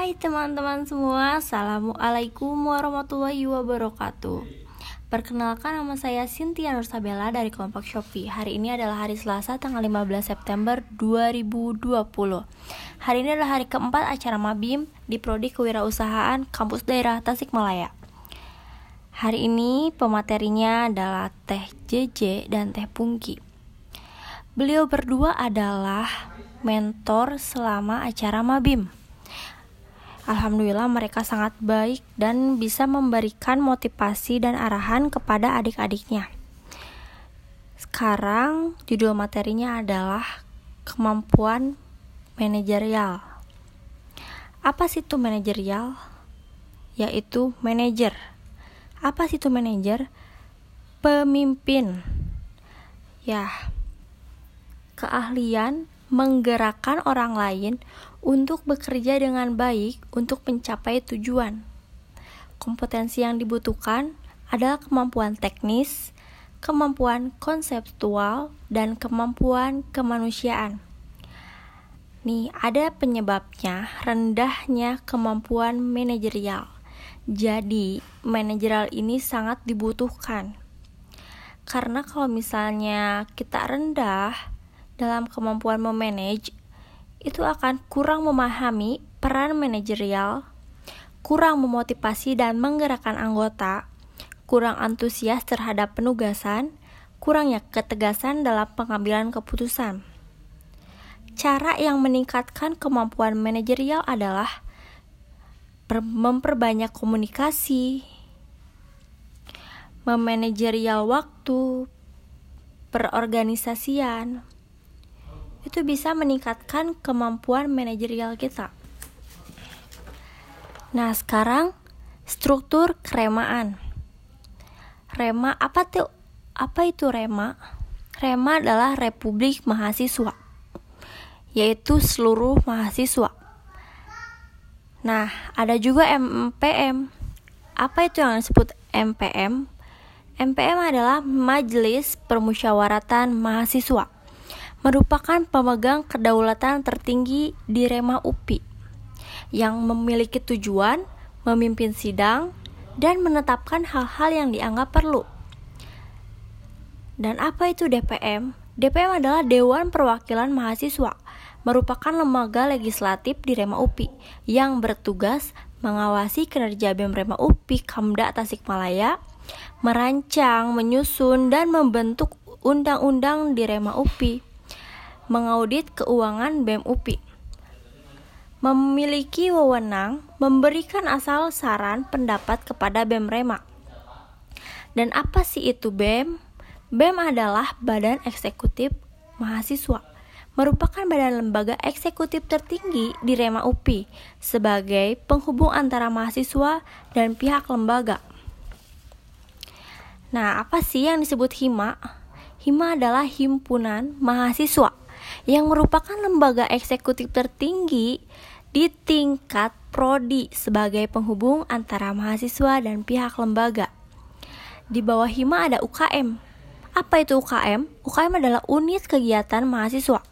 Hai teman-teman semua, Assalamualaikum warahmatullahi wabarakatuh. Perkenalkan nama saya Cynthia Nursabella dari kelompok Shopee. Hari ini adalah hari Selasa tanggal 15 September 2020 Hari ini adalah hari keempat acara Mabim di Prodi Kewirausahaan Kampus Daerah Tasikmalaya. Hari ini pematerinya adalah Teh JJ dan Teh Pungki. Beliau berdua adalah mentor selama acara Mabim Alhamdulillah mereka sangat baik dan bisa memberikan motivasi dan arahan kepada adik-adiknya. Sekarang judul materinya adalah kemampuan manajerial. Apa sih itu manajerial? Yaitu manajer. Apa sih itu manajer? Pemimpin. Ya. Keahlian menggerakkan orang lain untuk bekerja dengan baik untuk mencapai tujuan. Kompetensi yang dibutuhkan adalah kemampuan teknis, kemampuan konseptual, dan kemampuan kemanusiaan. Nih, ada penyebabnya rendahnya kemampuan manajerial. Jadi, manajerial ini sangat dibutuhkan. Karena kalau misalnya kita rendah, dalam kemampuan memanage itu akan kurang memahami peran manajerial, kurang memotivasi dan menggerakkan anggota, kurang antusias terhadap penugasan, kurangnya ketegasan dalam pengambilan keputusan. Cara yang meningkatkan kemampuan manajerial adalah memperbanyak komunikasi, memanajerial waktu, perorganisasian, itu bisa meningkatkan kemampuan manajerial kita. Nah, sekarang struktur keremaan. Rema apa tuh? Apa itu Rema? Rema adalah Republik Mahasiswa, yaitu seluruh mahasiswa. Nah, ada juga MPM. Apa itu yang disebut MPM? MPM adalah Majelis Permusyawaratan Mahasiswa merupakan pemegang kedaulatan tertinggi di Rema UPI yang memiliki tujuan memimpin sidang dan menetapkan hal-hal yang dianggap perlu. Dan apa itu DPM? DPM adalah Dewan Perwakilan Mahasiswa, merupakan lembaga legislatif di Rema UPI yang bertugas mengawasi kinerja BEM Rema UPI Kamda Tasikmalaya, merancang, menyusun, dan membentuk undang-undang di Rema UPI mengaudit keuangan BEM UPI. Memiliki wewenang memberikan asal saran pendapat kepada BEM Rema. Dan apa sih itu BEM? BEM adalah Badan Eksekutif Mahasiswa merupakan badan lembaga eksekutif tertinggi di Rema UPI sebagai penghubung antara mahasiswa dan pihak lembaga. Nah, apa sih yang disebut HIMA? HIMA adalah himpunan mahasiswa yang merupakan lembaga eksekutif tertinggi di tingkat prodi sebagai penghubung antara mahasiswa dan pihak lembaga. Di bawah HIMA ada UKM. Apa itu UKM? UKM adalah unit kegiatan mahasiswa.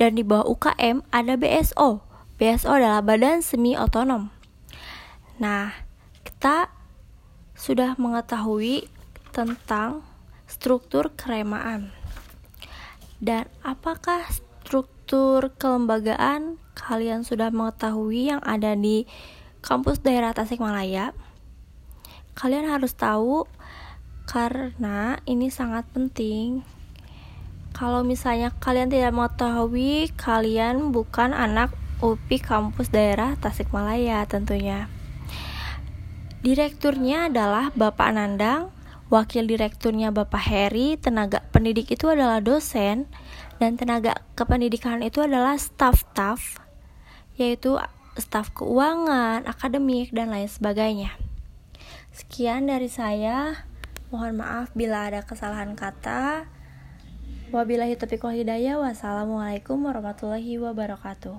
Dan di bawah UKM ada BSO. BSO adalah badan semi otonom. Nah, kita sudah mengetahui tentang struktur keremaan. Dan apakah struktur kelembagaan kalian sudah mengetahui yang ada di kampus daerah Tasikmalaya? Kalian harus tahu karena ini sangat penting. Kalau misalnya kalian tidak mengetahui, kalian bukan anak UPI kampus daerah Tasikmalaya tentunya. Direkturnya adalah Bapak Nandang wakil direkturnya Bapak Heri, tenaga pendidik itu adalah dosen, dan tenaga kependidikan itu adalah staff-staff, yaitu staf keuangan, akademik, dan lain sebagainya. Sekian dari saya. Mohon maaf bila ada kesalahan kata. Wabillahi taufiq wal hidayah. Wassalamualaikum warahmatullahi wabarakatuh.